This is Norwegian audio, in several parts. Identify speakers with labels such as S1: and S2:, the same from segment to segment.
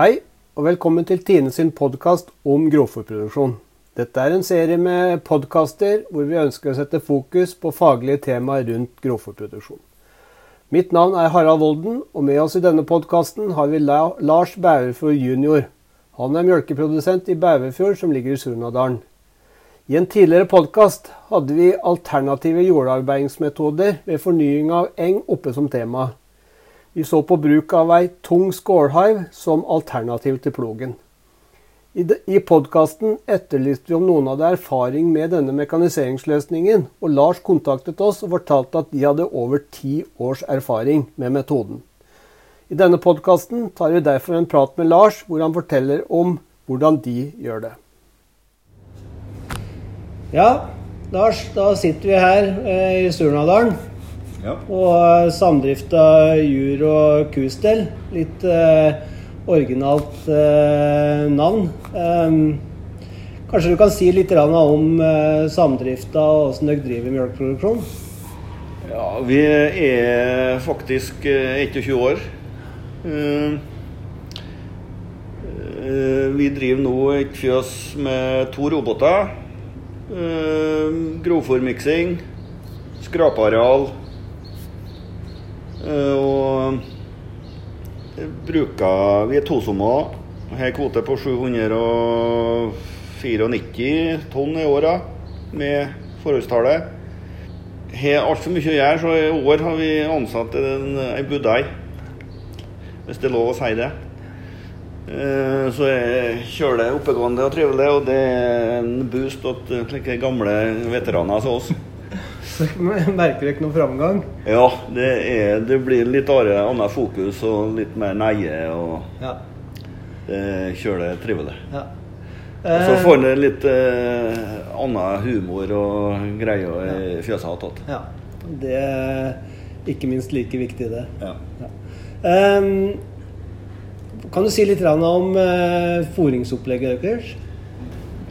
S1: Hei, og velkommen til Tine sin podkast om grovfòrproduksjon. Dette er en serie med podkaster hvor vi ønsker å sette fokus på faglige temaer rundt grovfòrproduksjon. Mitt navn er Harald Volden, og med oss i denne podkasten har vi Lars Bæverfjord jr. Han er mjølkeprodusent i Bæverfjord, som ligger i Surnadalen. I en tidligere podkast hadde vi alternative jordarbeidingsmetoder ved fornying av eng oppe som tema. Vi så på bruk av ei tung skålhaiv som alternativ til plogen. I, de- i podkasten etterlyste vi om noen hadde erfaring med denne mekaniseringsløsningen, og Lars kontaktet oss og fortalte at de hadde over ti års erfaring med metoden. I denne podkasten tar vi derfor en prat med Lars, hvor han forteller om hvordan de gjør det. Ja, Lars, da sitter vi her eh, i Surnadalen
S2: Ja.
S1: og eh, samdrifta Jur og Kustell. Litt eh, originalt eh, navn. Um, kanskje du kan si litt om eh, samdrifta og åssen dere driver melkeproduksjon?
S2: ja, vi er faktisk eh, 21 år. Eh, eh, Vi driver nå et fjøs med to roboter. grovformiksing Grovfòrmiksing, skrapeareal. Eh, Og bruker Vi er tosommer. Har kvote på 794 tonn i året med forholdstallet. Har altfor mye å gjøre, så i år har vi ansatt en, en budei. Hvis det er lov å si det. Eh, Så kjører det oppegående og trivelig, og det er en boost til gamle veteraner som oss.
S1: Merker dere ikke noe framgang?
S2: Ja, det, er, det blir litt annet fokus og litt mer neie, og
S1: Ja.
S2: det kjører det trivelig.
S1: ja.
S2: Eh, så
S1: Eh,
S2: får en litt eh, annen humor og greier i fjøset attåt.
S1: ja. Det er ikke minst like viktig, det.
S2: Ja.
S1: Ehm, kan du si litt om uh, fôringsopplegget deres?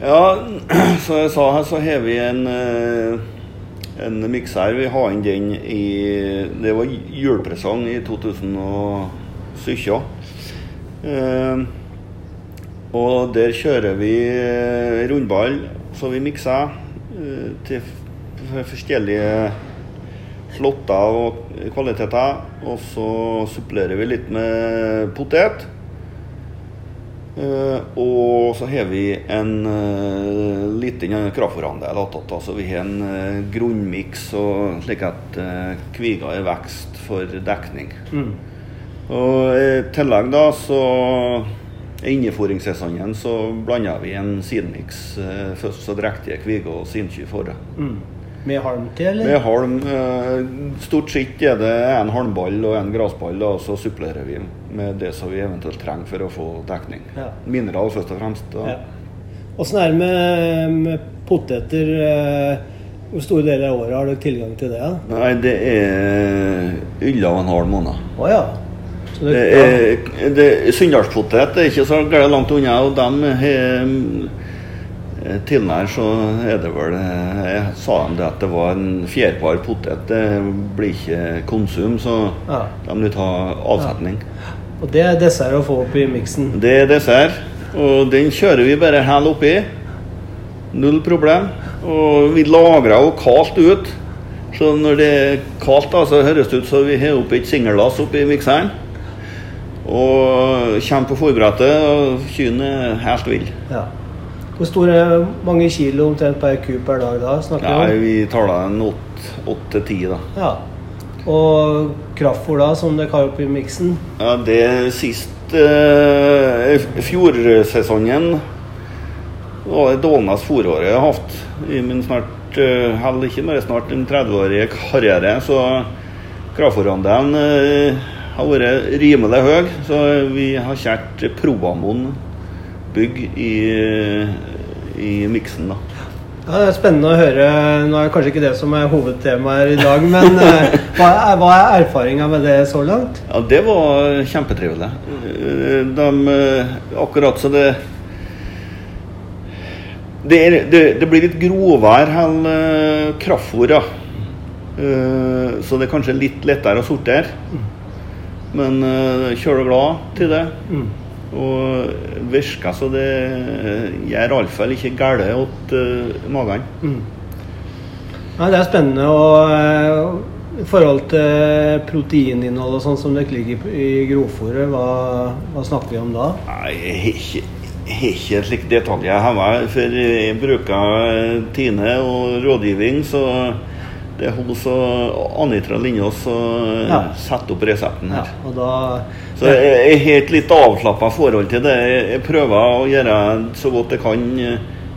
S2: Ja, som jeg sa her, så har vi en, eh, en mikser. Vi har inn den i Det var julepresang i 2017. Eh, og der kjører vi eh, rundball, så vi mikser eh, til forskjellige slåtter og kvaliteter. Og så supplerer vi litt med potet. Eh, og så har vi en uh, liten kraftforandel attåt. Altså vi har en uh, grunnmiks slik at uh, kviga er vekst for dekning.
S1: Mm.
S2: Og i tillegg da så i innefòringssesongen så blander vi en sidenmiks uh, først så drektige kviger og sinky for det.
S1: Mm. Med halm til, eller?
S2: Med halm eh, Stort sett er det en halmball og en gressball, og så supplerer vi med det som vi eventuelt trenger for å få dekning.
S1: Ja.
S2: Mineral først og fremst. Da.
S1: Ja. Åssen er det med, med poteter? eh, Hvor store deler av året har dere tilgang til det? Ja?
S2: Nei, det er ylla og en halv måned.
S1: Å ja. Så
S2: Det det, Sunndalspotet er ikke så gærent langt unna, og dem har Tilnær så er det vel Jeg sa dem det at det var en fjærpar potet. Det blir ikke konsum, så
S1: Ja.
S2: de vil ta avsetning.
S1: Og det er dessert å få opp i miksen?
S2: Det er dessert, og den kjører vi bare hæl oppi. Null problem. Og vi lagrer jo kaldt ut. Så når det er kaldt, da, så høres det ut som vi har oppi et singellass oppi mikseren. Og kommer på fôrbrettet, og kyrne er helt ville.
S1: Ja. Hvor store mange kilo omtrent per ku per dag da? snakker
S2: Nei,
S1: vi om?
S2: vi taler en åtte-ti, da.
S1: Ja. Og kraftfôr da, som dere har oppi miksen?
S2: Ja, det siste eh, Fjorsesongen var det dårligste fôråret jeg har hatt i min snart eh, Heller ikke bare snart en 30-årige karriere. Så kraftfôrandelen eh, har vært rimelig høy. Så vi har kjært Probamon bygg i, i miksen, da.
S1: Det er Spennende å høre. Nå er det kanskje ikke det som er hovedtemaet i dag, men eh, hva er, hva er erfaringa med det så langt?
S2: Ja, det var kjempetrivelig. De, eh, akkurat så det det, er, det, det blir litt grovvær enn. Eh, Så det er kanskje litt lettere å sortere. Men uh, kjører glad til det. Og virker så det gjør iallfall ikke galt åt uh, magen.
S1: Mm. Ja, det er spennende. Og eh, i forhold til proteininnhold og sånn som det ligger i grovfòret, hva, hva, snakker vi om da?
S2: Nei, ikke, ikke slik detaljer hjemme. For jeg bruker Tine og rådgivning, så det er og Anitra Lindås som ja. setter opp resepten her.
S1: Ja, da,
S2: så jeg er helt litt avslappa forhold til det. Jeg prøver å gjøre så godt jeg kan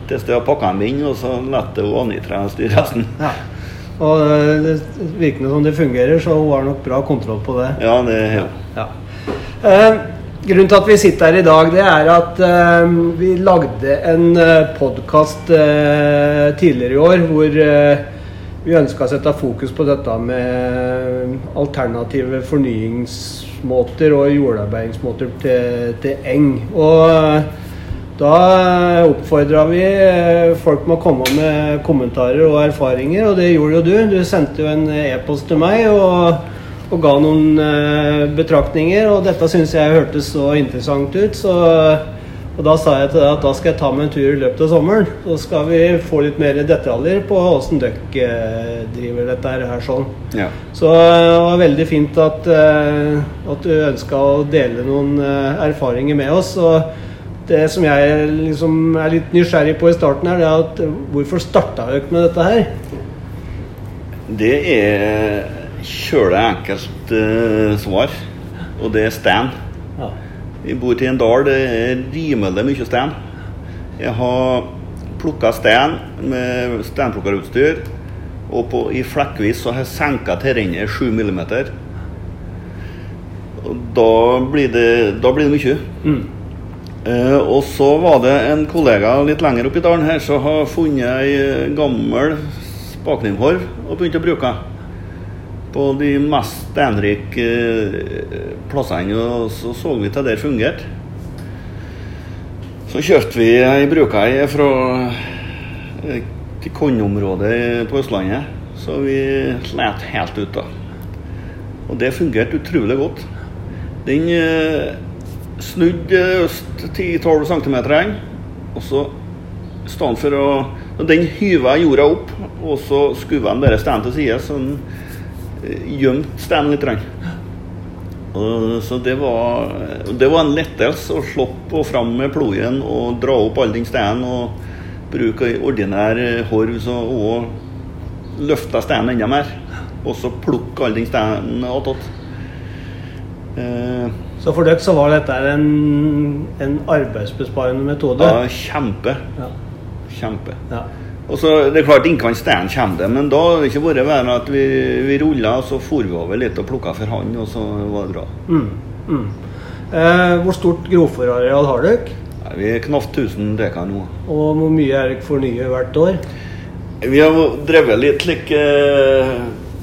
S2: til jeg har pakka dem inn, og så lar jeg Anitra styre resten.
S1: Ja. Og det virker som det fungerer, så hun har nok bra kontroll på det.
S2: Ja, det.
S1: Ja. Eh, grunnen til at vi sitter her i dag, det er at eh, vi lagde en eh, podkast eh, tidligere i år hvor eh, vi ønska å sette fokus på dette med alternative fornyingsmåter og jordarbeidingsmåter til, til eng. Og da oppfordra vi folk med å komme med kommentarer og erfaringer, og det gjorde jo du. Du sendte jo en e-post til meg og, og, ga noen eh, betraktninger, og dette syns jeg hørtes så interessant ut, så og Da sa jeg til deg at da skal jeg ta meg en tur i løpet av sommeren. Så skal vi få litt mer detaljer på åssen dere eh, driver dette her. sånn.
S2: Ja.
S1: Så eh, det var veldig fint at, eh, at du ønska å dele noen erfaringer med oss. og det som jeg liksom er litt nysgjerrig på i starten, her, det er at hvorfor starta dere med dette her?
S2: Det er kjølig enkelt uh, svar, og det er stand. Ja. Vi bor i en dal det er rimelig mye stein. Jeg har plukka stein med steinplukkerutstyr. Og på, i flekkvis så har jeg senka terrenget 7 mm. Og da blir det, da blir det mye. Mm. Eh, og så var det en kollega litt lenger oppe i dalen her som har funnet ei gammel spakninghorv og begynt å bruke den på de mest steinrike eh, plassene, og så så vi til det fungerte. Så kjøpte vi ei brukei fra eh, Konn-området på Østlandet, så vi slet helt ut da. Og det fungerte utrolig godt. Den eh, snudde øst 10-12 cm, og så i stedet for å Den hyva jorda opp, og så skuva den bare steinen til side. sånn gjemt steinen litt. Og, så det var, det var, en lettelse å slippe fram med plogen og dra opp alle den steinen og bruke ordinær horv så, og løfte steinen enda mer. Og så plukke alle den steinen attåt.
S1: Eh, så for dere så var dette en, en arbeidsbesparende metode?
S2: Ja, kjempe. Ja. Kjempe. Ja. Og så, det er klart Innkant stein kommer det, men da har det ikke vært verre at vi, vi rulla, og så for vi over litt og plukka for hånd, og så var det bra.
S1: Mm, mm. Eh, hvor stort grovfòrareal har dere?
S2: Vi er knapt 1000 dekar nå.
S1: Og hvor mye er dere fornyer hvert år?
S2: Vi har drevet litt like,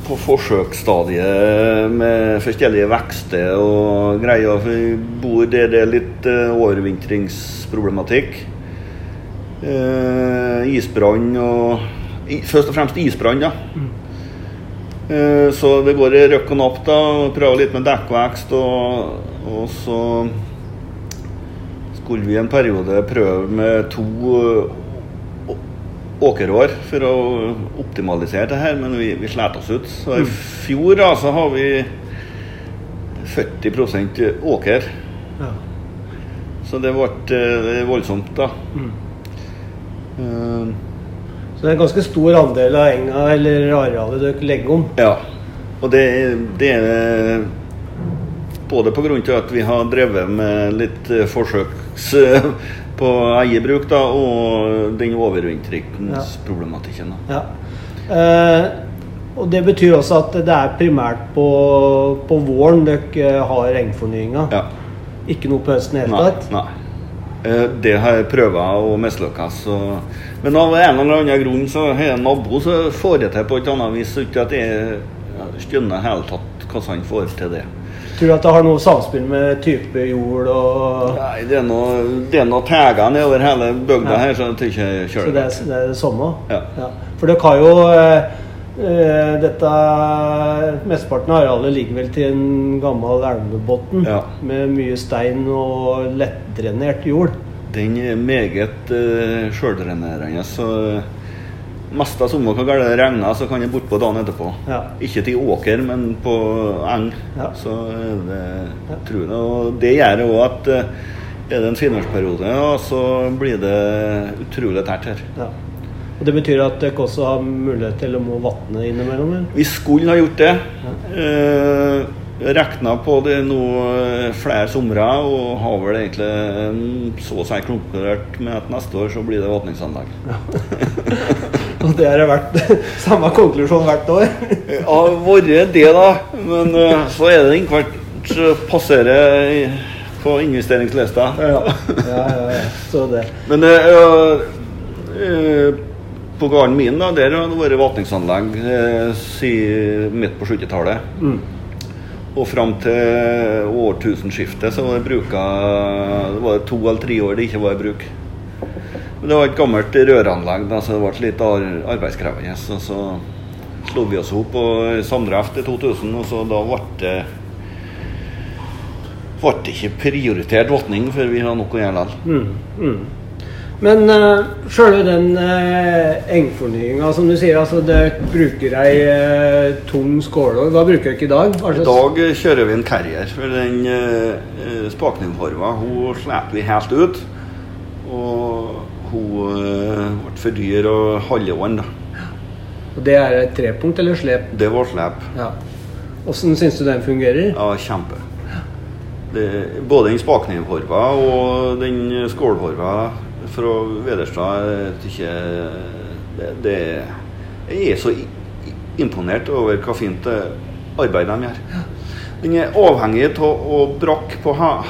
S2: på forsøksstadiet med forskjellige vekster og greier. For Vi bor der det er litt uh, overvintringsproblematikk. Uh, isbrann og Først og fremst isbrann, da. Mm. Eh, så det går i røkk og napp. da, Prøver litt med dekkvekst. Og, og, så skulle vi en periode prøve med to uh, åkerår for å optimalisere det her, men vi, vi slet oss ut. Så i mm. fjor da, så har vi 40 åker. Ja. Så det ble voldsomt, da. Mm.
S1: Eh, så det er en ganske stor andel av enga eller arealet dere legger om?
S2: Ja. Og det, det er både pga. at vi har drevet med litt eh, forsøks på eierbruk, da, og den overvintringsproblematikken.
S1: Ja. Eh, og det betyr også at det er primært på, på våren dere har engfornyinga?
S2: Ja.
S1: Ikke noe på høsten i det hele tatt?
S2: Nei. Eh, det har jeg prøvd og mislykkes. Men av en eller annen grunn så har jeg en nabo som får det til på et annet vis. Ikke at jeg skjønner helt tatt hvordan han får til det.
S1: Tror du at det har noe samspill med type jord og
S2: Nei, det er noe, det er noe tæger nedover hele bygda ja. her, så jeg tror ikke jeg kjører
S1: Så det er det, er det samme?
S2: Ja.
S1: ja. For dere har jo eh, Eh, dette Mesteparten av arealet ligger vel til en gammel elvebunn
S2: Ja.
S1: med mye stein og lettdrenert jord.
S2: Den er meget uh, sjøldrenerende. Så mest av sommeren kan det regne, så kan det bortpå dagen etterpå.
S1: Ja.
S2: Ikke til åker, men på eng.
S1: Ja.
S2: Så det tror jeg. Og det gjør òg at eh, er det en finværsperiode, så blir det utrolig tært her.
S1: Ja. Og Det betyr at dere også har mulighet til å må vatne innimellom? eller?
S2: Vi skulle ha gjort det. Eh, Regna på det nå eh, flere somre, og har vel egentlig eh, så å si konkludert med at neste år så blir det åpningsanlegg.
S1: Og det har vært samme konklusjon hvert år?
S2: Ja, vært det, da. Men eh, så er det innkvart passerer på investeringslista.
S1: Ja, ja, ja, ja. Så det.
S2: Men eh, på gården min da, der har det vært åpningsanlegg siden midt på 70-tallet.
S1: Mm.
S2: Og fram til årtusenskiftet så var det bruka Det var to eller tre år det ikke var i bruk. Men det var et gammelt røranlegg, da, så det ble litt ar- arbeidskrevende. Så, så slo vi oss opp på samdrift i 2000, og så da ble det ble ikke prioritert vatning før vi hadde nok å gjøre likevel.
S1: Mm, mm. Men uh, sjøl den uh, engfornyinga, som du sier, altså det bruker ei uh, tung skålår. Hva bruker dere i dag?
S2: I dag eh, kjører vi en carrier. For den uh, spakningforma hun slipper vi helt ut. Og hun eh, ble for dyr å holde da.
S1: Og det er et trepunkt eller slep?
S2: Det var slep.
S1: Ja. Åssen syns du den fungerer?
S2: Ja, kjempe. Det, både den spakningforma og den skålforma fra Vederstad det, det, Jeg er så imponert over hva fint eh, arbeid de gjør. Den er avhengig av å brakke på ha-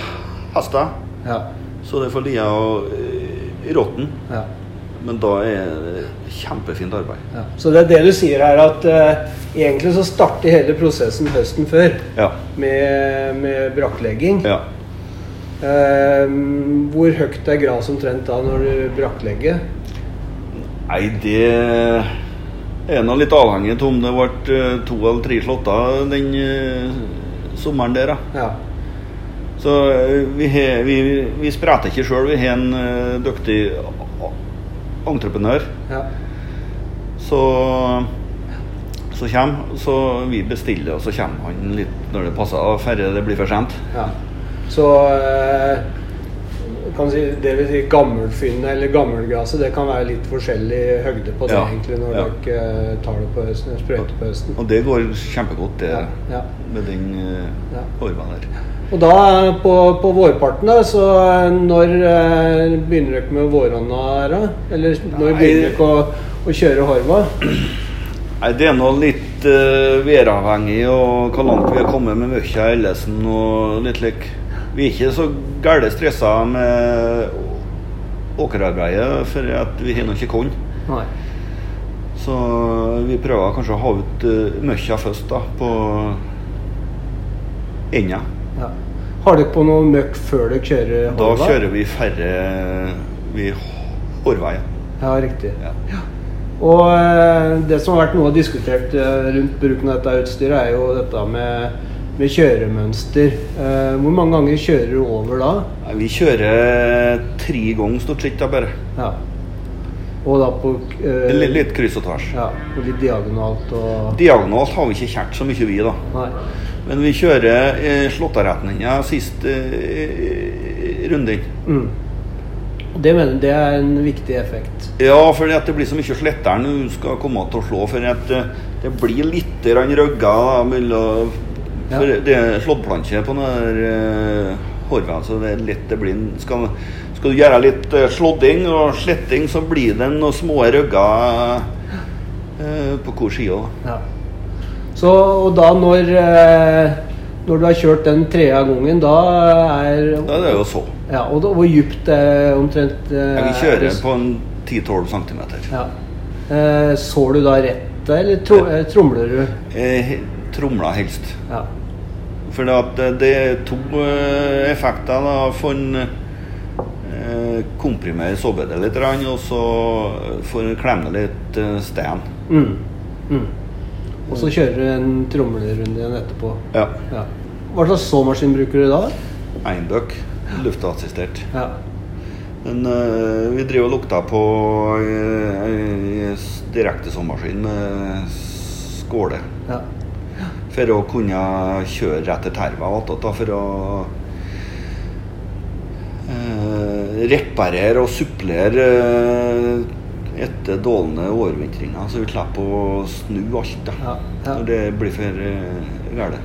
S2: hester.
S1: Ja.
S2: Så det får lia og eh, råtten.
S1: ja.
S2: Men da er det kjempefint arbeid.
S1: ja. Så det er det du sier her, at uh, egentlig så starter hele prosessen høsten før
S2: Ja.
S1: med, med brakklegging.
S2: ja.
S1: Eh, hvor høyt er gras omtrent da når du brakklegger?
S2: Nei, det er nå litt avhengig av om det ble eh, to eller tre slåtter den eh, sommeren der. da.
S1: Ja.
S2: Så eh, vi, he, vi, vi spreter ikke sjøl. Vi har en dyktig entreprenør
S1: ja.
S2: så, så kommer. Så vi bestiller, og så kommer han litt når det passer, Færre det blir for sent.
S1: Ja. Så eh, kan si, det vil si gammelfynnet eller gammelgraset, det kan være litt forskjellig høgde på det
S2: Ja,
S1: egentlig når
S2: ja.
S1: dere eh, tar det på høsten, sprøyter på høsten.
S2: Og det går kjempegodt, det,
S1: Ja,
S2: med den uh,
S1: Ja.
S2: der.
S1: Og da eh, på, på vårparten, da, så eh, når eh, begynner dere med vårhånda her, da? Eller når
S2: Nei.
S1: begynner dere å, å kjøre horva?
S2: Nei, Det er nå litt uh, væravhengig og hvor langt vi har kommet med møkka i Ellesen og litt lik. Vi er ikke så gærent stressa med åkerarbeidet, for at vi har nå ikke korn. Så vi prøver kanskje å ha ut uh, møkka først, da, på enda.
S1: Ja. Har dere på noe møkk før dere kjører
S2: Da kjører vi færre vi Horveien.
S1: Ja, riktig.
S2: Ja.
S1: Og uh, det som har vært noe diskutert uh, rundt bruken av dette utstyret, er jo dette med, med kjøremønster. Eh, hvor mange ganger kjører du over da?
S2: Vi kjører tre ganger stort sett, da bare.
S1: Ja. Og da på eh,
S2: Litt, litt kryss og tvers.
S1: Ja, og litt diagonalt og
S2: Diagonalt har vi ikke kjært så mye, vi, da.
S1: Nei.
S2: Men vi kjører eh, slåttaretninga sist eh, runden.
S1: Mm. Det mener det er en viktig effekt.
S2: Ja, for det blir så mye slettere når du skal komme til å slå. For at eh, det blir litt røgger mellom For det er slåttplanke på den uh, horven, så det er lett det blir skal, skal du gjøre litt eh, slådding og sletting, så blir det noen små røgger eh, på hver side.
S1: Ja. Så, og da når eh, når du har kjørt den tredje gangen, da er
S2: Da er det jo så.
S1: Ja, og da, hvor dypt eh, omtrent eh, Jeg
S2: vil
S1: kjøre
S2: på en 10-12 cm.
S1: Ja. Eh, sår du da rett eller tro, eh, tromler du?
S2: Eh, tromla helst.
S1: Ja.
S2: For det, er to eh, effekter. da, For en eh, komprimere såpedet litt, og så får å klemme litt stein. sten.
S1: Mm. Mm. Og så kjører du en tromlerunde igjen etterpå.
S2: Ja.
S1: Ja. Hva slags såmaskin bruker du da?
S2: Einbøk. Luftassistert.
S1: Ja.
S2: Men uh, vi driver og lukta på uh, direkte direktesåmaskin med skåle.
S1: ja.
S2: For å kunne kjøre etter terva igjen. for å eh, reparere og supplere eh, etter dårlige overvintringer, så vi slipper å snu alt da,
S1: Ja, ja.
S2: når det blir for uh, galt.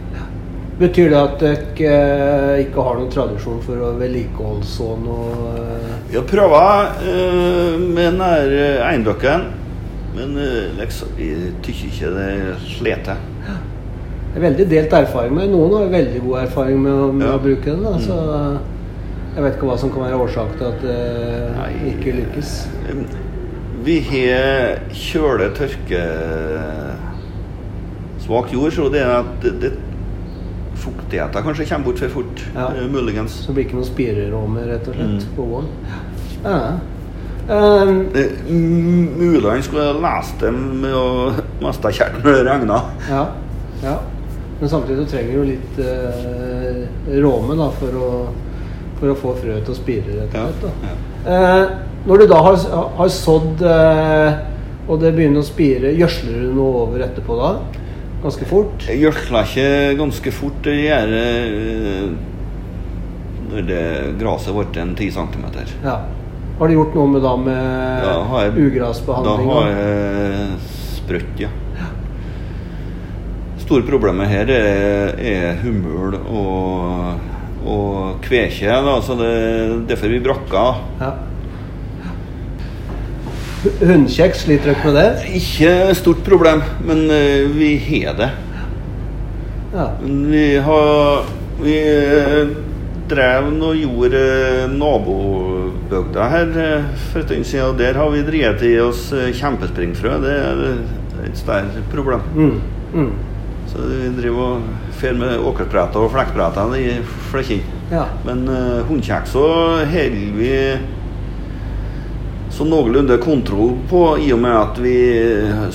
S1: Betyr det at dere eh, ikke har noen tradisjon for å vedlikeholde sånn og eh,
S2: Vi har prøvd eh, med den der eh, eiendokken, men eh, liksom, jeg tykker ikke det sleter.
S1: Det er veldig delt erfaring med Noen har veldig god erfaring med, å- med
S2: Ja. Mm.
S1: å bruke den. Da. Så jeg vet ikke hva som kan være årsak til at det
S2: Nei.
S1: ikke lykkes.
S2: Vi har kjøle, tørke, svak jord, så det er at det, fuktigheten kanskje kommer bort for fort,
S1: Ja.
S2: eh, muligens.
S1: Så det blir ikke noen spireråmer, rett og slett,
S2: Mm.
S1: på våren. Ja. Um,
S2: Mulig han skulle lest dem med å miste kjernen når det regna.
S1: ja. ja. Men samtidig så trenger du litt eh, råme da, for å, for å få frø til å spire, rett og slett. Da.
S2: Ja.
S1: Eh, når du da har, har sådd eh, og det begynner å spire, gjødsler du noe over etterpå da? Ganske fort?
S2: Jeg gjødsla ikke ganske fort. Det gjør eh, når det graset ble en 10 cm.
S1: Ja. Har du gjort noe med, da, med
S2: Da jeg-? Da har jeg sprøtt, ja. Store problemet her er, er hummel og, og kvekje. Da, så det er derfor vi brakka.
S1: Ja. Hundekjeks, sliter dere med det?
S2: Ikke stort problem, men eh, vi har det.
S1: Ja.
S2: Vi har Vi eh, drev og gjorde eh, nabobygda her for en stund siden, og der har vi drevet i oss kjempespringfrø. Det er et større problem.
S1: Mm. Mm.
S2: Så vi driver og fer med åkerpreter og flekkpreter i flekkene.
S1: ja.
S2: Men uh, hundekjeks så holder vi så noenlunde kontroll på, i og med at vi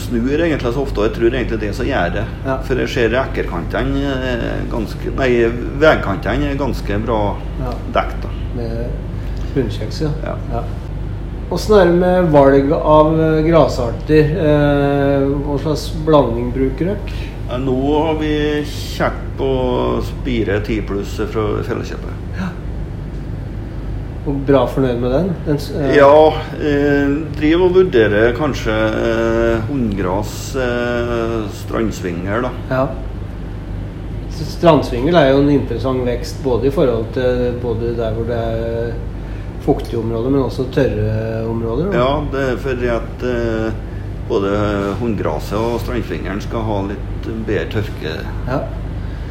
S2: snur egentlig så ofte. Og jeg tror egentlig det som gjør det.
S1: Ja.
S2: For jeg ser rekkerkantene er ganske Nei, veikantene er ganske bra
S1: Ja.
S2: dekt.
S1: Med hundkjeks, ja.
S2: Ja.
S1: ja. Åssen er det med valg av eh, grasarter? Eh, hva slags blanding bruker dere?
S2: Ja, Nå har vi kjekt på Spire 10 pluss fra Felleskjøpet.
S1: Og bra fornøyd med den? den eh,
S2: Ja, eh, driver og vurderer kanskje eh, hunngras, eh, strandsvinger, da.
S1: Ja. Strandsvingel er jo en interessant vekst både i forhold til både der hvor det er fuktige områder, men også tørre områder. da.
S2: Ja, det er fordi at eh, både hundgraset og strandfingeren skal ha litt bedre tørke.
S1: Ja.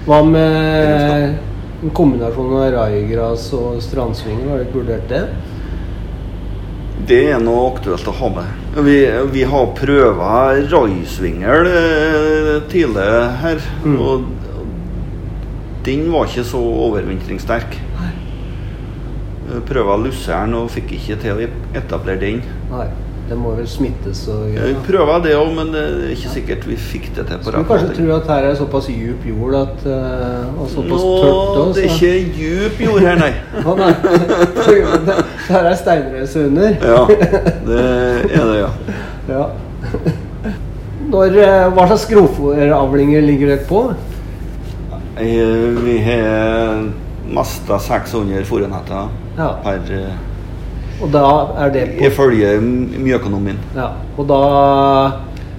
S1: Hva med en kombinasjon av raigras og strandsvinger, Har dere vurdert det?
S2: Det er noe aktuelt å ha med. Vi, vi har prøva raisvingel eh, tidligere her,
S1: Mm.
S2: og den var ikke så overvintringssterk. Prøva lusseren og fikk ikke til å etablere den.
S1: Nei. Det må vel smittes og
S2: Vi
S1: greier.
S2: prøva det òg, men det er ikke sikkert vi fikk det til på
S1: Skulle kanskje tro at her er såpass djup jord at, eh, og såpass
S2: Nå,
S1: tørt også,
S2: det er ikke djup jord her, nei.
S1: Å, nei. Her er steinrøyse under.
S2: Ja, det er det, ja.
S1: Ja. Når, eh, hva slags grovfòravlinger ligger dere på?
S2: Eh, Vi har masta 600 fòrenetter
S1: Ja.
S2: per eh,
S1: Og da er det på
S2: Ifølge mjøkonomien.
S1: Ja, og da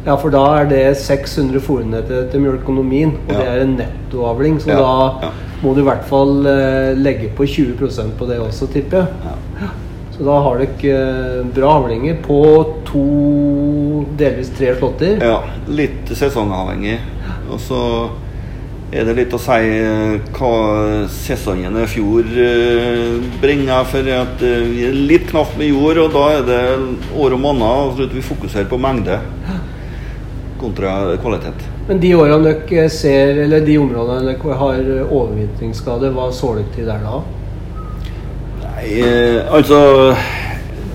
S1: Ja, for da er det 600 fòrenheter til mjølkeøkonomien, og
S2: Ja.
S1: det er en nettoavling, så
S2: Ja,
S1: da
S2: ja.
S1: må du i hvert fall eh, legge på 20% på det også, tipper jeg.
S2: Ja.
S1: Så da har dere eh, bra avlinger på to, delvis tre slåtter.
S2: ja, litt sesongavhengig. Og så er det litt å si eh, hva sesongen i fjor eh, bringer. For at eh, vi er litt knapt med jord, og da er det år måneder. Så at vi fokuserer på mengde kontra kvalitet.
S1: Men de årene dere ser, eller de områdene dere har overvintringsskade, hva så dere til der da?
S2: Nei, altså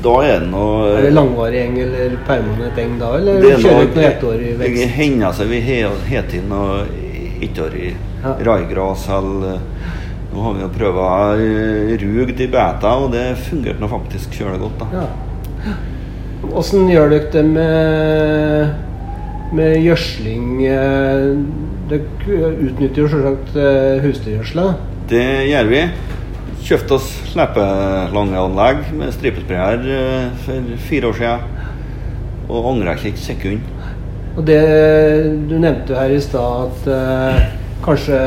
S2: da er det noe
S1: Er det langvarig eng eller permanent eng da, eller
S2: Det er
S1: kjører år noe ettårig
S2: Det
S1: vekst?
S2: hender seg vi har til noe ettårig
S1: Ja.
S2: raigras eller Nå har vi jo prøvd eh, rugd i beta, og det fungerte nå faktisk kjølig godt. da.
S1: Ja. Åssen gjør dere det med, med gjødsling? eh, Dere utnytter jo selvsagt eh, husdyrgjødsla.
S2: Det gjør vi. Kjøpte oss slepelangeanlegg med stripesprayer for fire år siden. Og angrer ikke et sekund.
S1: Og det du nevnte her i stad at eh, kanskje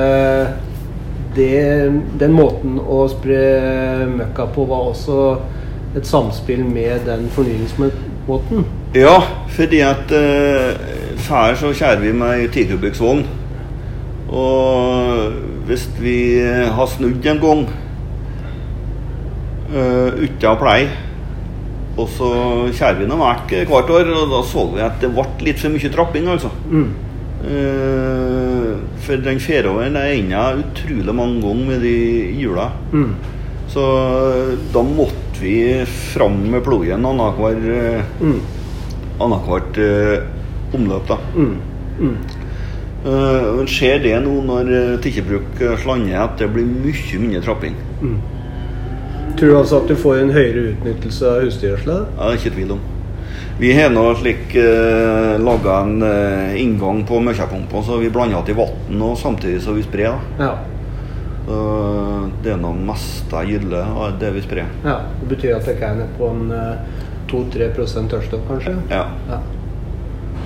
S1: det, den måten å spre møkka på var også et samspill med den fornyingsmåten.
S2: Ja, fordi at uh, før så kjærer vi med tikubikksvogn. Og hvis vi har snudd en gang uh, uten å pleie, og så kjører har vært hvert år, og da så vi at det ble litt for mye trapping, altså.
S1: Mm.
S2: Uh, for den fjeråren er ennå utrolig mange ganger med de hjula.
S1: Mm.
S2: Så eh, da måtte vi fram med plogen annethvert uh,
S1: Mm.
S2: annethvert eh, omløp. da.
S1: Mm. Mm.
S2: Uh, ser det nå når Tikkjebruk uh, slander, at det blir mye mindre trapping?
S1: Mm. Tror du altså at du får en høyere utnyttelse av husdyrgjødsla?
S2: Ja, ikke tvil om. Vi har nå slik eh, laga en eh, inngang på møkkapumpa, så vi blander i vann og samtidig så vi sprer.
S1: Ja.
S2: Så det er nå meste gylle av det vi sprer.
S1: ja. Det betyr at dere er nede på en eh, 2-3% tørrstoff, kanskje?
S2: Ja.
S1: Ja.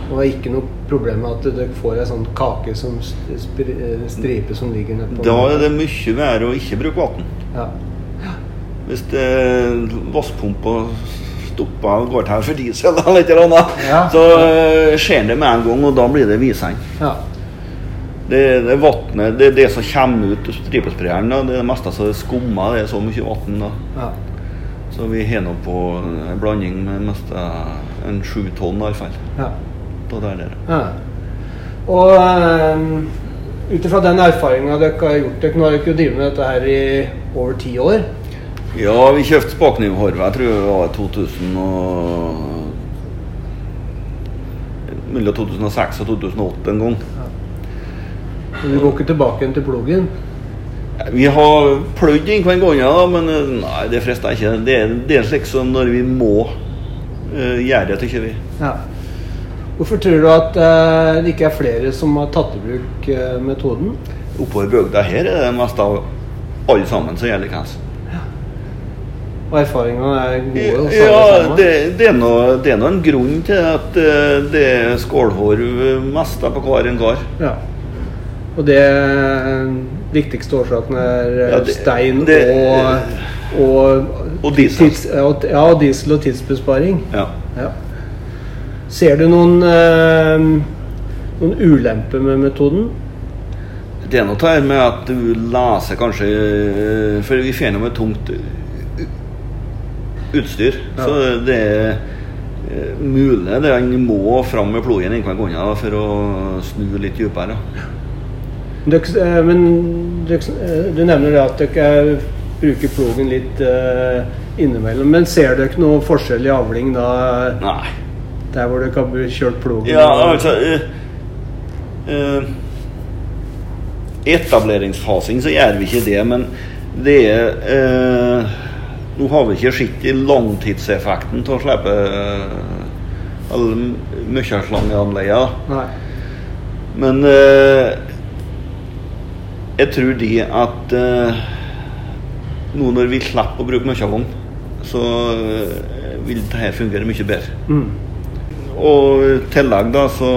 S1: Og det er ikke noe problem med at dere får ei sånn kake som eh, stripe som ligger nede på
S2: Da er det mye verre å ikke bruke vann.
S1: ja.
S2: Hvis vasspumpa stopper og går til for diesel eller et eller annet,
S1: Ja.
S2: så eh, skjer det med en gang, og da blir det visende.
S1: ja.
S2: Det, det vannet, det er det som kommer ut av stripesprayeren. Det er det meste som er skumma. Det er så mye vann.
S1: ja.
S2: Så vi har nå på en blanding med meste en sju tonn iallfall.
S1: ja.
S2: Da der nede.
S1: ja. Og um, ut ifra den erfaringa dere har gjort dere Nå har dere jo drevet med dette her i over ti år.
S2: Ja, vi kjøpte spaknivhorvet, jeg tror det var 2000 og Mellom 2006 og 2008 en gang.
S1: Men du går ikke tilbake igjen til plogen?
S2: Vi har pløyd inn hver gang, men eh, nei, det frister ikke. Det er, det er slik som når vi må uh, gjøre det, tykker vi.
S1: Ja. Hvorfor tror du at uh, det ikke er flere som har tatt i bruk uh, metoden?
S2: Oppover bygda her er det mest av alle sammen som gjelder likeens.
S1: Og erfaringene er gode?
S2: Ja, det, det, er noe, det er en grunn til at eh, det er skålhorv mest på hver en gard.
S1: Ja. Og det viktigste årsaken er eh,
S2: Ja, det-
S1: stein
S2: det-
S1: og, og,
S2: Og diesel.
S1: tids, ja, diesel og tidsbesparing.
S2: Ja.
S1: Ja. Ser du noen, eh, noen ulemper med metoden?
S2: Det er noe her med at du leser kanskje For vi får noe tungt utstyr.
S1: Ja.
S2: Så det er eh, mulig det han må fram med plogen innenfor hånda for å snu litt dypere.
S1: Eh, men eh, du nevner at dere bruker plogen litt innimellom. Men ser dere noe forskjell i avling da,
S2: Nei.
S1: der hvor dere har kjørt plogen?
S2: Ja, altså eh, uh, Etableringsfasen så gjør vi ikke det, men det er eh, Nå har vi ikke sett langtidseffekten av å slippe eh, alle
S1: mykjeslangeanleggene.
S2: Men eh, jeg tror de at eh, nå når vi slipper å bruke mykjevogn, så eh, vil dette fungere mye bedre.
S1: Mm.
S2: Og i tillegg da så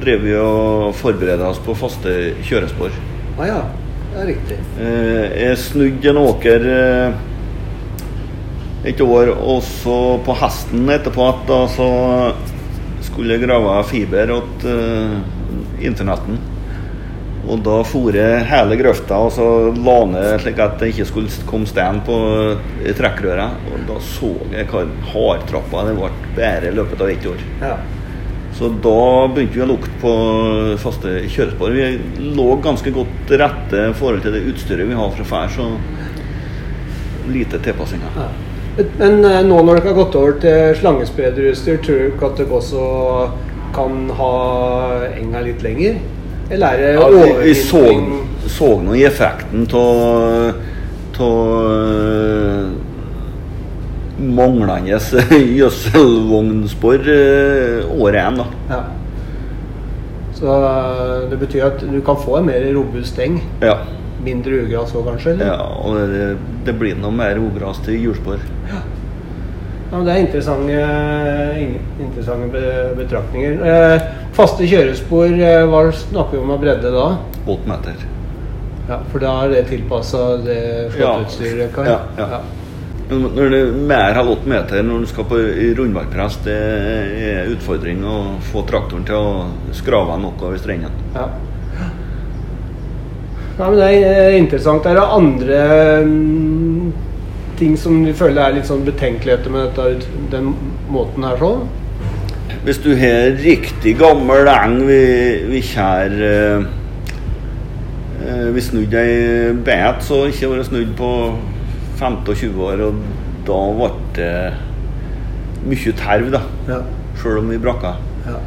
S2: drev vi og forbereder oss på faste kjørespor.
S1: Ah, ja, det er riktig.
S2: Eh, jeg snudde en åker eh, et år, og så på hesten etterpå at da så skulle jeg grave fiber til uh, internetten. Og da for jeg hele grøfta og så la ned slik at det ikke skulle komme stein på eh, trekkrøret. Og da så jeg hva hardtrappa det ble bare i løpet av ett år.
S1: Ja.
S2: Så da begynte vi å lukte på faste kjørespor. Vi lå ganske godt til rette i forhold til det utstyret vi har fra før, så lite tilpassinger.
S1: Ja. Men eh, nå når dere har gått over til slangesprederutstyr, tror du ikke at dere også kan ha enga litt lenger? Eller er det
S2: Ja, vi, vi så, så nå i effekten av manglende gjødselvognspor eh, året igjen, da.
S1: Ja. Så eh, det betyr at du kan få en mer robust eng.
S2: Ja.
S1: Mindre ugras òg, kanskje? Eller?
S2: ja og det, det blir noe mer ugras til hjulspor.
S1: Ja, men Det er interessante, interessante betraktninger. Eh, faste kjørespor, eh, hva snakker vi om av bredde da?
S2: Åtte meter.
S1: Ja, For da er det tilpassa det flåteutstyret? Ja.
S2: ja. Ja, ja. Når det er mer enn åtte meter når du skal på rundbakkpress, det er utfordring å få traktoren til å skrave noe over strendene.
S1: Ja. Ja, men Det er eh, interessant. Er det andre mm, ting som vi føler er litt sånn betenkeligheter med dette, den måten her sånn?
S2: Hvis du har riktig gammel eng vi, vi kjær eh, eh, Vi snudde ei bet så ikke vært snudd på 15-20 år, og da ble det mye terv, da.
S1: Ja.
S2: Sjøl om vi brakka.
S1: ja.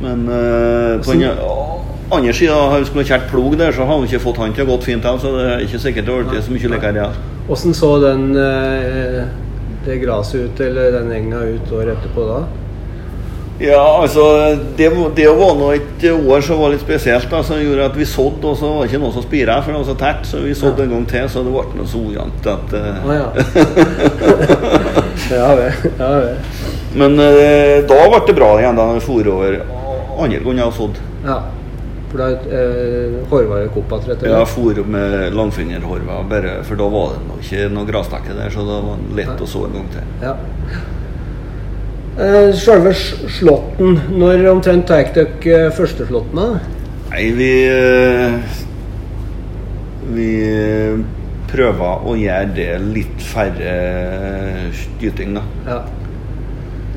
S2: Men eh, på den andre sida, skulle kjært plog der, så har vi ikke fått han til å gått fint av, så det er ikke sikkert det blitt så mye likere.
S1: Åssen så den, eh, det gresset ut, eller den enga ut året etterpå da?
S2: Ja, altså Det, det var nå et år som var litt spesielt. da, som gjorde at Vi sådde, og så var det ikke noe som spira, for det var så tett. Så vi sådde
S1: Ja.
S2: en gang til, så det ble noe så ujevnt at uh...
S1: Å ja. ja vel. Ja, vel.
S2: Men uh, da ble det bra igjen da vi for over andre ganger jeg har sådd.
S1: Ja. For da eh, hårvare kopat, rett og
S2: Jeg
S1: Ja,
S2: for med langfingerhorva, bare, for da var det nok ikke noe grasdekke der, så det var lett å så en gang til.
S1: Ja. Eh, Selve slåtten, når omtrent tar dere førsteslåtten første slåtten da?
S2: Nei, vi eh, Vi prøver å gjøre det litt færre skyting, da.
S1: Ja.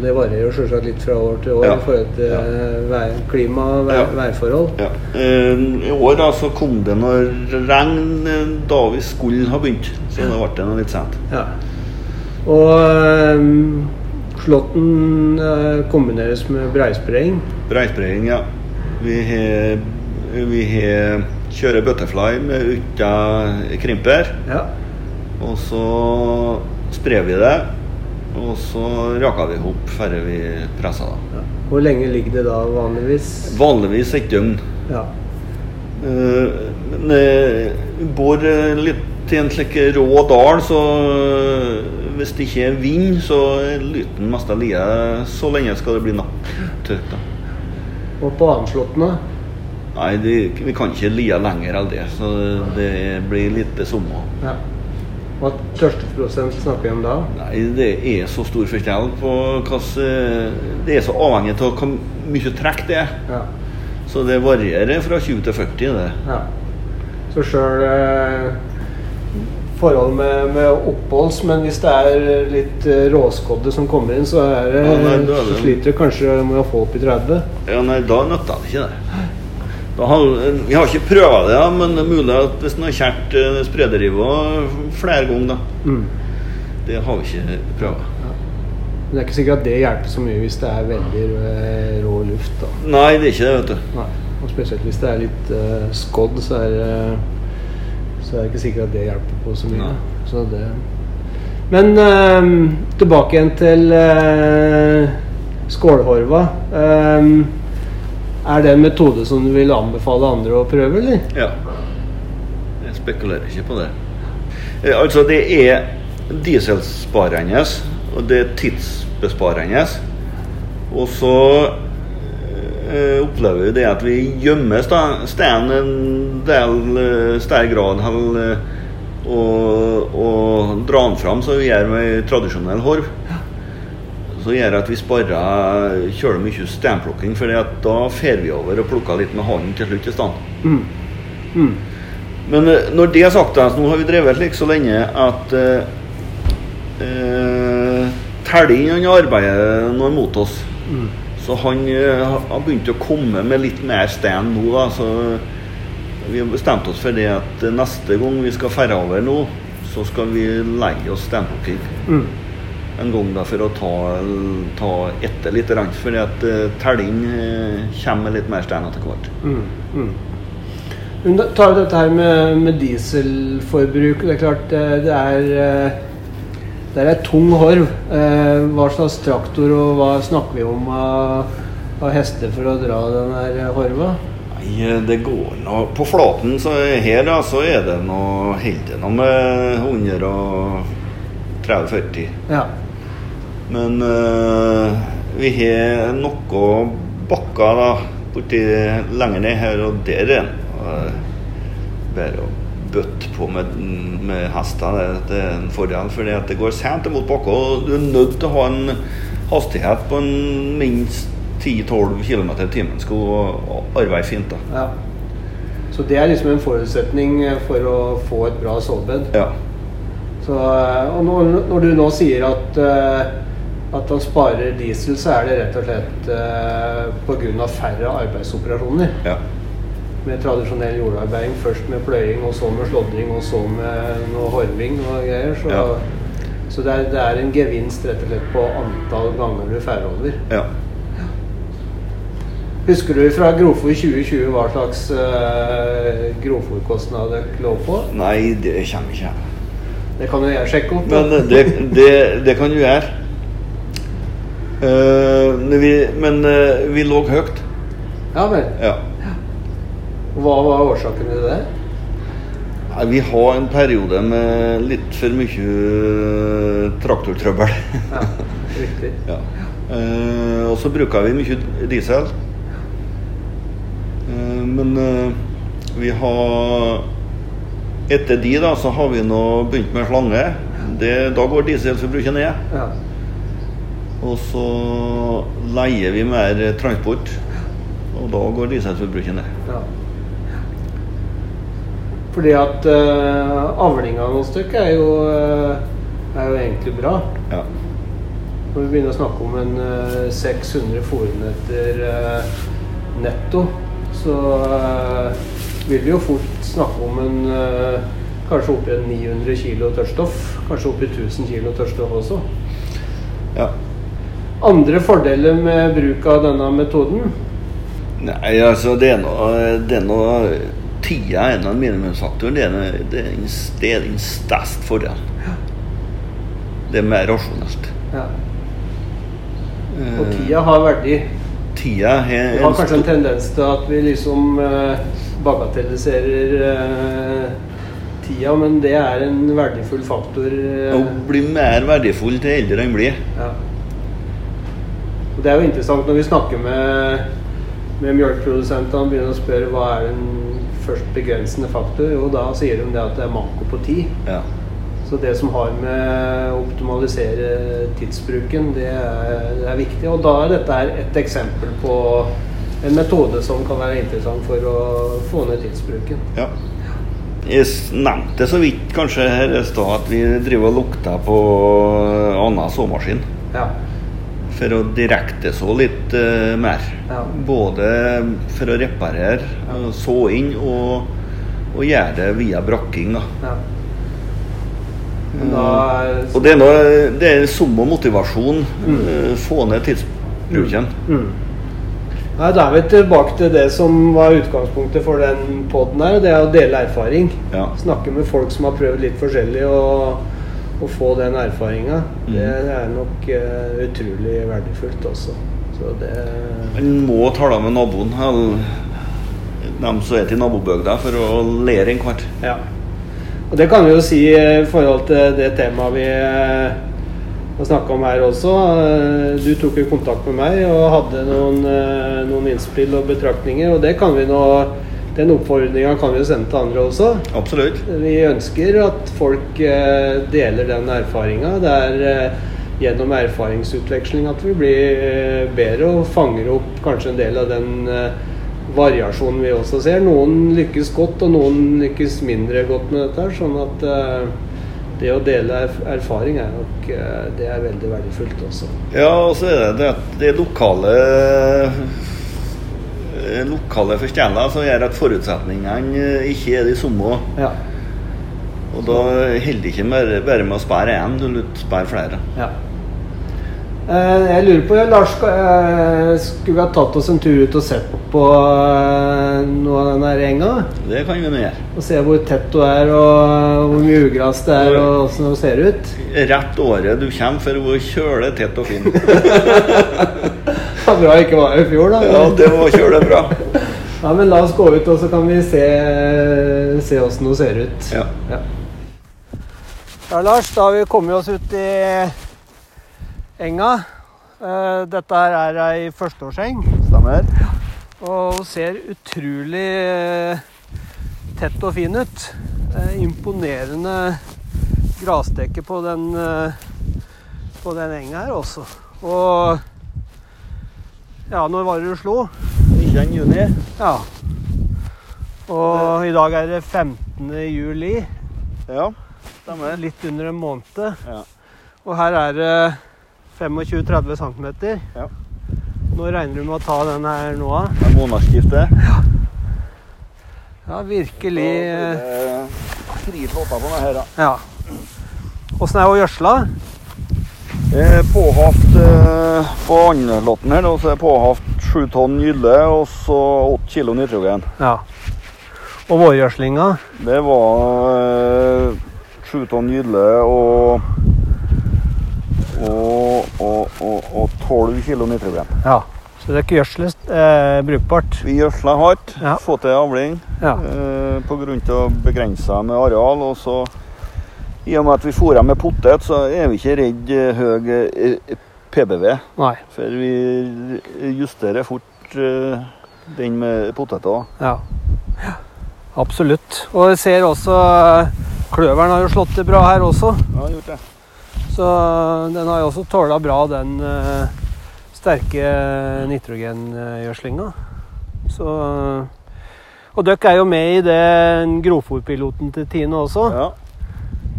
S1: Det varierer jo selvsagt litt fra år til år
S2: Ja.
S1: i forhold til
S2: Ja.
S1: eh, vær, klima og vær,
S2: Ja.
S1: værforhold.
S2: Ja. Eh, I år da så kom det noe regn eh, da vi skulle ha begynt, så da ble det noe litt sent.
S1: Ja. Og um, slåtten uh, kombineres med breispraying.
S2: Breispraying, ja. Vi har vi har kjører butterfly med uten krimper.
S1: Ja.
S2: Og så sprer vi det, og så raka vi ihop før vi pressa. Da.
S1: ja. Hvor lenge ligger det da vanligvis?
S2: Vanligvis et døgn.
S1: Ja.
S2: Uh, Men eh, bor eh, litt i en slik rå dal, så hvis det ikke er vind, så er lyten mest av lie. Så lenge skal det bli nattørt. da.
S1: Og på annenslåtten da?
S2: Nei, de, vi kan ikke lie lenger enn det, så det blir litt det samme.
S1: Ja. Hva tørsteprosent snakker vi om da?
S2: Nei, det er så stor forskjell på hvilken Det er så avhengig av hvor mye trekk det er.
S1: Ja.
S2: Så det varierer fra 20 til 40, det.
S1: ja. Så sjøl eh, forhold med, med oppholds, men hvis det er litt eh, råskodde som kommer inn, så, er
S2: Ja, nei, det-
S1: så sliter du kanskje med å få opp i 30.
S2: Ja, nei, da nytter det ikke, det. Da har, vi har ikke prøvd det, ja, men det er mulig at hvis en har kjært uh, sprederiva flere ganger, da.
S1: Mm.
S2: Det har vi ikke prøvd.
S1: Men det er ikke sikkert at det hjelper så mye hvis det er veldig eh, rå luft. da.
S2: Nei, det er ikke det, vet du.
S1: Nei. Og spesielt hvis det er litt uh, skodd, så er, så er det ikke sikkert at det hjelper på så mye.
S2: Nei.
S1: Så det. Men eh, tilbake igjen til uh, skålhorva. Eh, er det en metode som du vil anbefale andre å prøve, eller?
S2: Ja. Jeg spekulerer ikke på det. Eh, altså, det er dieselsparende, og det er tidsbesparende. Og så eh, opplever vi det at vi gjemmer steinen en del eh, større grad og, og dra den fram som vi gjør med tradisjonell horv. Så gjør at vi sparer kjøler mye steinplukking, for da fer vi over og plukker litt med hånden til slutt i stedet.
S1: Mm. Mm.
S2: Men eh, når det er sagt, altså, nå har vi drevet slik så lenge at uh, uh, Telling han arbeider nå mot oss.
S1: Mm.
S2: Så han eh, har begynt å komme med litt mer stein nå. da, så Vi har bestemt oss for det at eh, neste gang vi skal ferde over nå, så skal vi legge oss steinplukking.
S1: Mm.
S2: En gang da, for å ta, ta etter litt. Fordi at uh, telling uh, kommer litt mer stein etter hvert.
S1: Mm, mm. Men da tar vi dette her med, med dieselforbruk. Det er klart det, det er eh, det er et tung horv. Eh, hva slags traktor og hva snakker vi om av, av hester for å dra den her horva?
S2: Nei, det går nå På flaten så her da, så er det noe Holder noe med 130-40.
S1: Ja.
S2: Men uh, vi har noe bakker da borti lenger ned her, og der er det bare å bøtte på med, med hester. Det, er en fordel, for det går sent mot bakker. Og du er nødt til å ha en hastighet på en minst 10-12 km i timen. Skal du arbeide fint. da.
S1: Ja. Så det er liksom en forutsetning for å få et bra sovebed?
S2: Ja.
S1: Så, og når, når, du nå sier at, uh, at han sparer diesel, så er det rett og slett eh, pga. færre arbeidsoperasjoner?
S2: Ja
S1: med tradisjonell jordarbeiding. Først med pløying, og så med slådring, og så med noe horving og greier. Så, ja. så det, er, det, er, en gevinst rett og slett på antall ganger du får over.
S2: Ja.
S1: Husker du fra Grovfòr 2020 hva slags eh, grovfòrkostnad det lå på?
S2: Nei, det kommer ikke
S1: Det kan jo jeg sjekke opp.
S2: Men det, det, det, kan du gjøre. Uh, vi, men uh, vi lå høyt.
S1: Ja vel.
S2: Ja.
S1: Hva var årsaken til det?
S2: Vi har en periode med litt for mye eh, traktortrøbbel.
S1: ja, riktig.
S2: ja. Eh, og så bruker vi mye diesel. Eh, men eh, vi har Etter de da, så har vi nå begynt med slange. Det, da går dieselforbruket ned.
S1: Ja.
S2: Og så leier vi mer transport. Og da går dieselforbruket ned.
S1: Ja. Fordi at uh, avlinga noen stykker er, jo, uh, er jo egentlig bra.
S2: Ja.
S1: Når vi begynner å snakke om en uh, 600 fòrmeter uh, netto, så vil vi jo fort snakke om en kanskje oppi 900 kg tørrstoff. Kanskje oppi 1000 kg tørrstoff også.
S2: Ja.
S1: Andre fordeler med bruk av denne metoden?
S2: Nei, altså det er noe tida er en av. Det er, det er, det er den største fordelen. Det er mer rasjonelt.
S1: Ja. Og tida har verdi.
S2: Tida
S1: har, Vi har kanskje en tendens til at vi liksom uh, bagatelliserer uh, tida, men det er en verdifull faktor.
S2: Å bli mer verdifull til eldre enn blir.
S1: Ja. Og det er jo interessant når vi snakker med, med melkeprodusentene og begynner å spørre hva er den først begrensende faktor? Jo, da sier de det at det er manko på tid.
S2: Ja.
S1: Så det som har med å optimalisere tidsbruken, det er, det er, viktig. Og da er dette et eksempel på en metode som kan være interessant for å få ned tidsbruken.
S2: Ja. Jeg nevnte så vidt kanskje her i stad at vi driver og lukter på annen såmaskin.
S1: Ja
S2: for å direkte så litt uh, mer.
S1: Ja.
S2: Både for å reparere, ja. så inn, og, og, gjøre det via brakking. Da.
S1: Ja.
S2: Da er... Uh, og det er, noe, det er sum og motivasjon. Mm. Uh, få ned tidsbruken.
S1: Mm. Mm. Nei, Da er vi tilbake til det som var utgangspunktet for den poden her. Det er å dele erfaring. Snakke med folk som har prøvd litt forskjellig. og å få den erfaringa, mm. det er nok uh, utrolig verdifullt også. Så det
S2: Man må tale med naboen, dem som er til nabobygda, for å lære en hvert.
S1: Ja. Og det kan vi jo si i forhold til det temaet vi uh, har snakka om her også. Uh, du tok jo kontakt med meg og hadde noen, noen innspill og betraktninger, og det kan vi nå den oppfordringa kan vi sende til andre også.
S2: Absolutt.
S1: Vi ønsker at folk eh, deler den erfaringa. Det er eh, gjennom erfaringsutveksling at vi blir eh, bedre og fanger opp kanskje en del av den variasjonen vi også ser. Noen lykkes godt, og noen lykkes mindre godt med dette. Sånn at det å dele erfaring er nok det er veldig verdifullt også.
S2: Ja, og så er det det, det lokale lokale forskjeller som gjør at forutsetningene eh, ikke er de samme.
S1: Ja.
S2: Og da holder det ikke bare med å spare én, du må spare flere.
S1: Ja. Eh, Jeg lurer på, Lars, eh, skulle vi ha tatt oss en tur ut og sett på eh, noe av den her enga?
S2: Det kan vi nå gjøre.
S1: Og se hvor tett du er, og hvor mye ugras det er, og åssen det ser ut?
S2: Rett året du kommer for å kjøle tett og fin.
S1: Det var bra jeg ikke var her i fjor, da.
S2: Ja, det var kjøle bra.
S1: Ja, men la oss gå ut, og så kan vi se, se åssen hun ser ut.
S2: Ja.
S1: Ja. ja, Lars, da har vi kommet oss ut i enga. Eh, Dette her er ei førsteårseng,
S2: Stemmer.
S1: og hun ser utrolig eh, tett og fin ut. Eh, Imponerende grasdekke på den, på den enga her også. Og ja, når var det du slo?
S2: 19. juni.
S1: Ja. Og i dag er det 15. juli.
S2: Ja, stemmer.
S1: Litt under en måned.
S2: Ja.
S1: Og her er det 25-30 cm.
S2: Ja.
S1: Nå regner du med å ta den her nå av?
S2: Det er månedsskiftet.
S1: Ja, ja, virkelig.
S2: Tre flåter på denne her, da.
S1: Ja. Åssen er det å
S2: Eh, Påhaft på på andrelotten her, og så er påhaft sju tonn gylle og så åtte kilo nitrogen.
S1: Ja. Og vårgjødslinga?
S2: Det var eh, sju tonn gylle og og, og, og, og 12 kilo nitrogen.
S1: Ja. Så det er ikke gjødsel eh, brukbart?
S2: Vi gjødsla hardt,
S1: Ja.
S2: få til avling
S1: Ja.
S2: eh, pga. begrensa med areal. Og så, i og med at vi fôrer med potet, så er vi ikke redd eh, høy eh, PBV.
S1: Nei.
S2: For vi justerer fort eh, den med poteter.
S1: Ja. ja. Absolutt. Og jeg ser også Kløveren har jo slått det bra her også.
S2: Ja, gjort det.
S1: Så den har jo også tåla bra den uh, sterke nitrogengjødslinga. Så Og dere er jo med i den grovfòrpiloten til Tine også,
S2: Ja,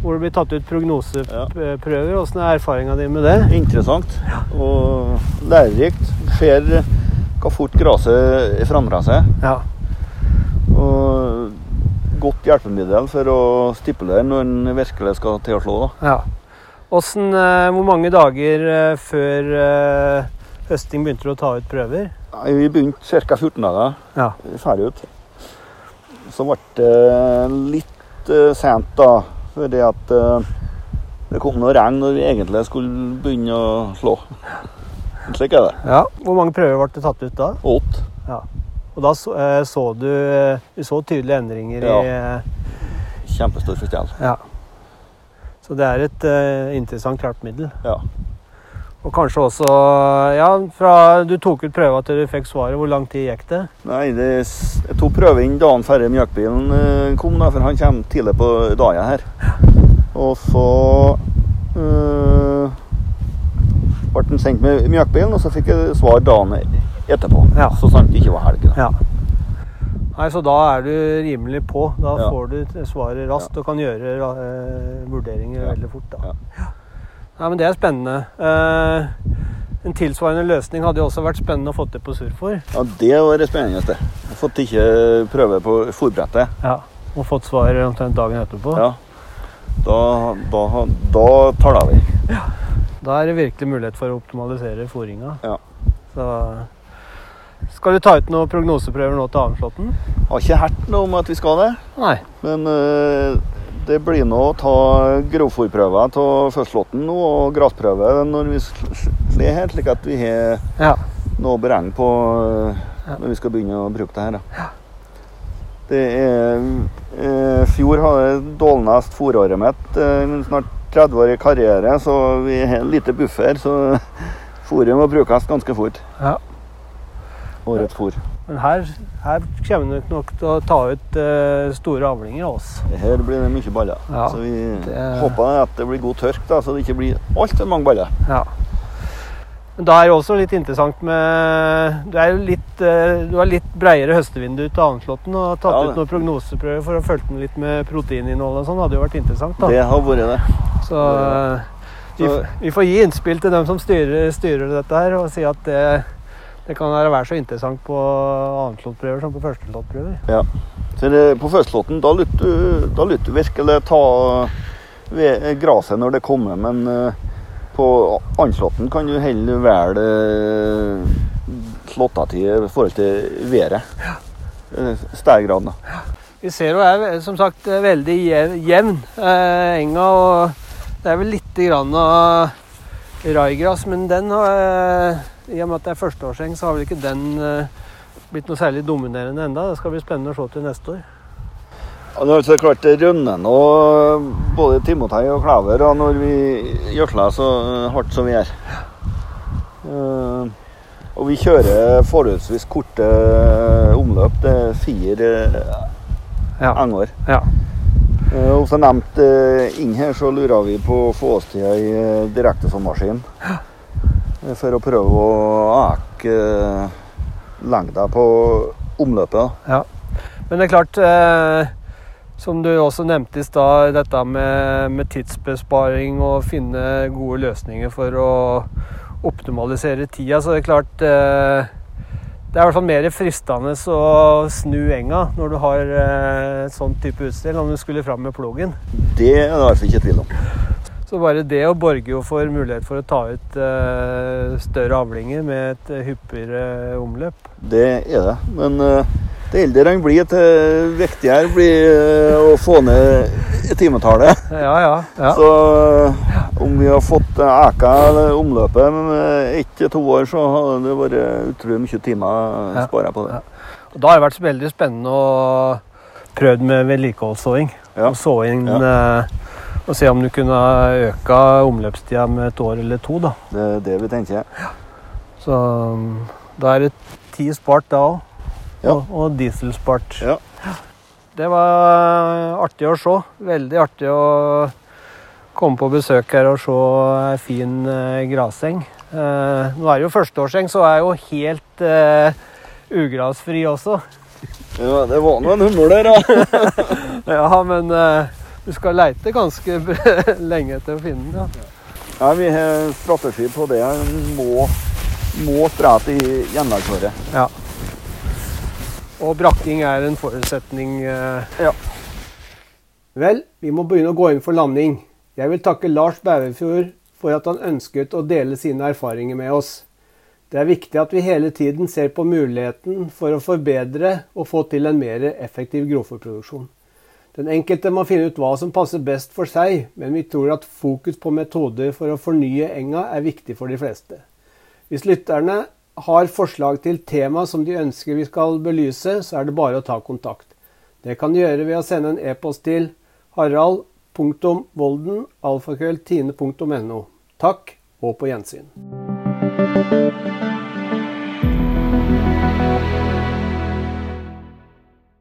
S1: hvor det blir tatt ut prognoseprøver. Åssen er erfaringa di med det?
S2: Interessant og lærerikt. Ser hva fort gresset forandrer seg.
S1: Ja.
S2: Og godt hjelpemiddel for å stipulere når en virkelig skal til å slå. Da.
S1: ja. Åssen, eh, hvor mange dager eh, før eh, høsting begynte du å ta ut prøver?
S2: Vi begynte ca. 14 dager
S1: Ja.
S2: ferdig ut. Så ble det litt sent, da. Fordi at eh, det kom noe regn når vi egentlig skulle begynne å slå. Slik er det.
S1: ja. Hvor mange prøver ble det tatt ut da?
S2: Åtte.
S1: Og da så, eh, så du, eh, du så tydelige endringer i eh,
S2: Kjempestor forskjell.
S1: Ja. Så det er et uh, interessant middel
S2: Ja.
S1: Og kanskje også Ja, fra du tok ut prøva til du fikk svaret, hvor lang tid gikk det?
S2: Nei, det, jeg tok prøve inn dagen før mjøkbilen eh, kom, da, for han kommer tidlig på dagen her. Og så øh, ble den sendt med mjøkbilen, og så fikk jeg svar dagen etterpå.
S1: Ja.
S2: Så sant det ikke var helg.
S1: Ja. Nei, Så da er du rimelig på. Da
S2: Ja.
S1: får du svaret raskt og kan gjøre eh, vurderinger veldig fort. da.
S2: Ja.
S1: Ja, men Det er spennende. Eh, en tilsvarende løsning hadde jo også vært spennende å få til på Surfor.
S2: Ja, det var det spennende. Fått ikke prøve på forbrettet.
S1: Ja. Og fått svar omtrent dagen etterpå.
S2: Ja. Da, da, da taler vi.
S1: Da er det virkelig mulighet for å optimalisere fôringa.
S2: Ja.
S1: Så skal du ta ut noen prognoseprøver nå til Arnslåtten?
S2: Har ikke hørt noe om at vi skal det.
S1: Nei.
S2: Men eh, det blir nå å ta grovfòrprøver av førstlåtten og gressprøve når vi slår her, slik at vi har
S1: Ja.
S2: noe å beregne på når vi skal begynne å bruke det her. Ja. Det er eh, Fjor hadde jeg dårligst fòråret mitt. Eh, snart 30 år i karriere, så vi har en lite buffer. Så fôret må brukes ganske fort.
S1: Ja.
S2: Årets fôr.
S1: Men her, her kommer det nok til å ta ut eh, store avlinger av oss.
S2: Her blir det mye baller.
S1: Ja,
S2: så vi
S1: det-
S2: håper at det blir god tørk, da, så det ikke blir altfor mange baller.
S1: Ja. Men da er det også litt interessant med Du er jo litt, eh, du har litt breiere høstevindu til Arnslåtten og har tatt
S2: Ja,
S1: ut noen prognoseprøver for å følge den litt med proteininnhold og sånn. hadde jo vært interessant, da.
S2: Det har vært det.
S1: Så det, vi,
S2: Så-
S1: vi får gi innspill til dem som styrer, styrer dette her, og si at det, det kan være så interessant på annenlåtprøver som på førsteslåttprøver.
S2: Så det, på førstelåten, da lytter du, du virkelig ta gresset når det kommer, men eh, På annenlåten kan du heller velge slåttetid i forhold til været. Eh, Stærgraden, da.
S1: Vi ser jo er som sagt veldig jevn eh, enga, og det er vel lite grann av raigras, men den har eh, I og med at det er førsteårseng, så har vel ikke den eh, blitt noe særlig dominerende enda. Det skal bli spennende å se til neste år.
S2: Ja, nå er det klart det rønner nå både timotei og klaver og når vi gjødsler så hardt som vi gjør. Eh, og vi kjører forholdsvis korte omløp. Det er fire
S1: Ja.
S2: enger.
S1: ja.
S2: Eh, Og som nevnt eh, inn her, så lurer vi på å få oss til ei maskin direktesåmaskin. For å prøve å øke eh, lengda på omløpet. Ja.
S1: Men det er klart, eh, som du også nevnte i stad, dette med, med tidsbesparing og finne gode løsninger for å optimalisere tida, så det er klart eh, Det er i hvert fall mer fristende å snu enga når du har eh, sånn type utstyr, om du skulle fram med plogen.
S2: Det er det i hvert fall ikke tvil om.
S1: Så bare det å borge jo for mulighet for å ta ut uh, større avlinger med et eh, hyppigere omløp.
S2: Det er det. Men uh, det eldre en blir, til viktigere blir eh, å få ned timetallet.
S1: Ja, ja. ja.
S2: Så eh, om vi har fått eka omløpet med ett til to år, så hadde det vært utrolig mye timer
S1: å
S2: spara på det.
S1: Og da har det vært veldig spennende å prøve med vedlikeholdssåing. Og så inn eh, og se om du kunne øke omløpstida med et år eller to. da.
S2: Det er det vi tenker. Ja.
S1: Så um, da er det tid spart da òg.
S2: Ja.
S1: Og, og diesel spart.
S2: Ja.
S1: Det var artig å se. Veldig artig å komme på besøk her og se ei fin eh, graseng. Eh, nå er det jo førsteårseng, så er jeg jo helt eh, ugrasfri også.
S2: Ja, det var nå en hummer der, da.
S1: Ja, men eh, du skal leite ganske lenge etter å finne den. Ja.
S2: Ja, vi har strategi på det. Må, må sprette i gjennomføret.
S1: Ja. Og brakking er en forutsetning. eh.
S2: Ja.
S1: Vel, vi må begynne å gå inn for landing. Jeg vil takke Lars Bæverfjord for at han ønsket å dele sine erfaringer med oss. Det er viktig at vi hele tiden ser på muligheten for å forbedre og få til en mer effektiv grovfòrproduksjon. Den enkelte må finne ut hva som passer best for seg, men vi tror at fokus på metoder for å fornye enga er viktig for de fleste. Hvis lytterne har forslag til tema som de ønsker vi skal belyse, så er det bare å ta kontakt. Det kan du gjøre ved å sende en e-post til harald.volden.alfakrølltine.no. Takk, og på gjensyn.